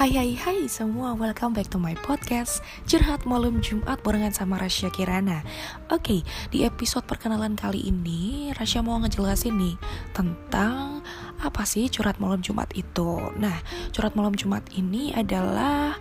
Hai hai hai semua, welcome back to my podcast Curhat malam Jumat barengan sama Rasya Kirana. Oke, di episode perkenalan kali ini Rasya mau ngejelasin nih Tentang apa sih curhat malam Jumat itu. Nah, curhat malam Jumat ini adalah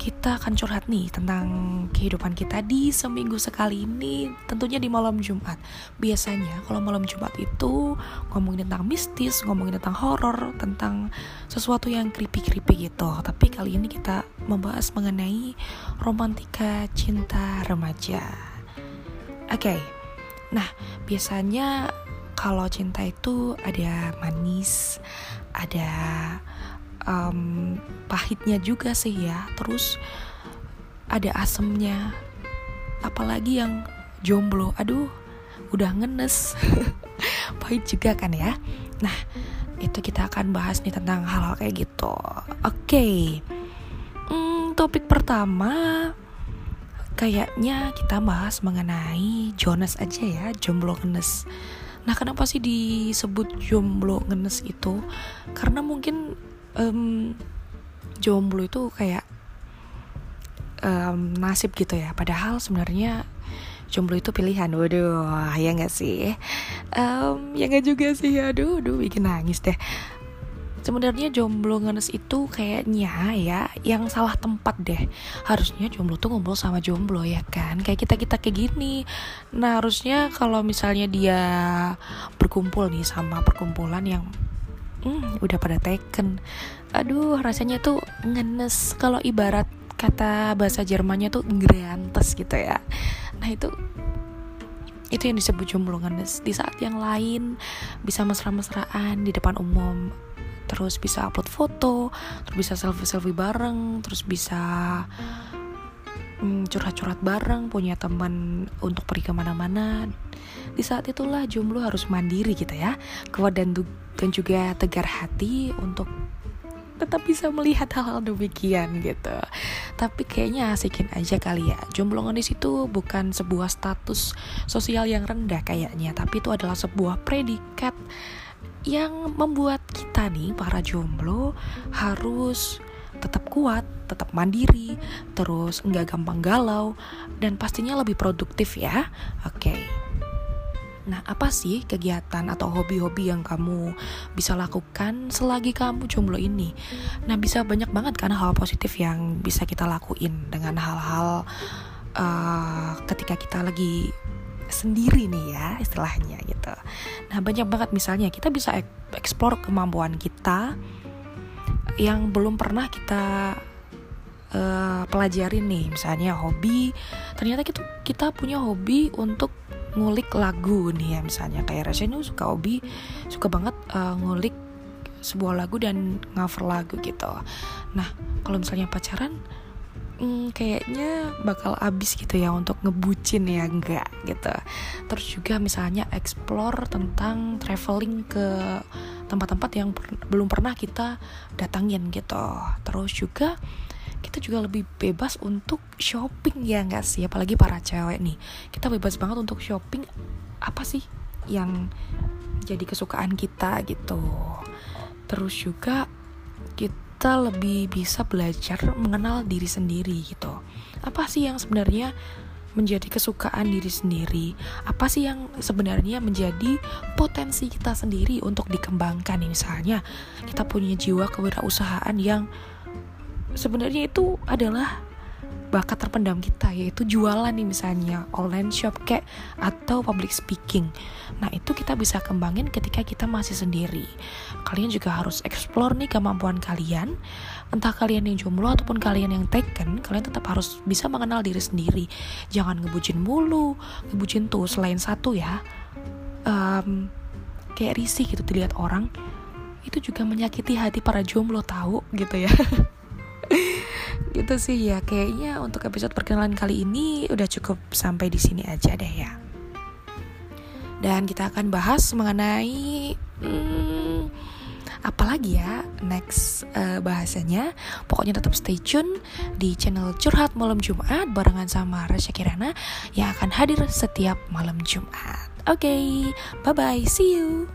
kita akan curhat nih tentang kehidupan kita di seminggu sekali ini tentunya di malam Jumat biasanya kalau malam Jumat itu ngomongin tentang mistis ngomongin tentang horor tentang sesuatu yang creepy-creepy gitu tapi kali ini kita membahas mengenai romantika cinta remaja oke okay. nah biasanya kalau cinta itu ada manis ada um, pahitnya juga sih ya. Terus ada asemnya. Apalagi yang jomblo. Aduh udah ngenes. Pahit juga kan ya? Nah itu kita akan bahas nih tentang hal-hal kayak gitu. Oke. Okay. hmm, topik pertama kayaknya kita bahas mengenai Jonas aja ya jomblo ngenes. Nah kenapa sih disebut jomblo ngenes itu? Karena mungkin um, jomblo itu kayak um, nasib gitu ya. Padahal sebenarnya jomblo itu pilihan. Waduh ya nggak sih? Um, ya nggak juga sih. Aduh aduh bikin nangis deh. Sebenarnya jomblo ngenes itu kayaknya ya yang salah tempat deh. Harusnya jomblo tuh ngumpul sama jomblo ya kan? Kayak kita kita kayak gini. Nah harusnya kalau misalnya dia berkumpul nih sama perkumpulan yang hmm, udah pada taken. Aduh rasanya tuh ngenes. Kalau ibarat kata bahasa Jermannya tuh grantes gitu ya. Nah itu itu yang disebut jomblo ngenes. Di saat yang lain bisa mesra-mesraan di depan umum. Terus bisa upload foto terus bisa selfie-selfie bareng terus bisa hmm, curhat-curhat bareng punya teman untuk pergi ke mana-mana. Di saat itulah jomblo harus mandiri gitu ya. Kuat dan dan juga tegar hati untuk tetap bisa melihat hal-hal demikian gitu. Tapi kayaknya asikin aja kali ya. Jomblo di situ bukan sebuah status sosial yang rendah kayaknya tapi itu adalah sebuah predikat yang membuat kita nih para jomblo harus tetap kuat, tetap mandiri, terus nggak gampang galau, dan pastinya lebih produktif ya. Oke. Okay. Nah, apa sih kegiatan atau hobi-hobi yang kamu bisa lakukan selagi kamu jomblo ini? Nah, bisa banyak banget kan hal positif yang bisa kita lakuin dengan hal-hal uh, ketika kita lagi sendiri nih ya istilahnya gitu. Nah, banyak banget misalnya kita bisa eksplor kemampuan kita yang belum pernah kita uh, pelajarin nih, misalnya hobi. Ternyata kita kita punya hobi untuk ngulik lagu nih ya misalnya. Kayak Rasya ini suka hobi suka banget uh, ngulik sebuah lagu dan cover lagu gitu. Nah kalau misalnya pacaran hmm, kayaknya bakal abis gitu ya untuk ngebucin ya enggak gitu. Terus juga misalnya explore tentang traveling ke tempat-tempat yang per belum pernah kita datangin gitu. Terus juga kita juga lebih bebas untuk shopping ya nggak sih? Apalagi para cewek nih. Kita bebas banget untuk shopping apa sih yang jadi kesukaan kita gitu. Terus juga kita lebih bisa belajar mengenal diri sendiri gitu. Apa sih yang sebenarnya menjadi kesukaan diri sendiri. Apa sih yang sebenarnya menjadi potensi kita sendiri untuk dikembangkan? Misalnya kita punya jiwa kewirausahaan yang sebenarnya itu adalah bakat terpendam kita yaitu jualan nih misalnya online shop kayak atau public speaking. Nah itu kita bisa kembangin ketika kita masih sendiri. Kalian juga harus explore nih kemampuan kalian. Entah kalian yang jomblo ataupun kalian yang taken kalian tetap harus bisa mengenal diri sendiri. Jangan ngebucin mulu ngebucin tuh selain satu ya. Um, kayak risih gitu dilihat orang. Itu juga menyakiti hati para jomblo tahu gitu ya gitu sih. Ya kayaknya untuk episode perkenalan kali ini udah cukup sampai di sini aja deh ya. Dan kita akan bahas mengenai hmm, apalagi ya next uh, bahasanya. Pokoknya tetap stay tune di channel curhat malam Jumat barengan sama Rasya Kirana yang akan hadir setiap malam Jumat. Oke okay, bye bye see you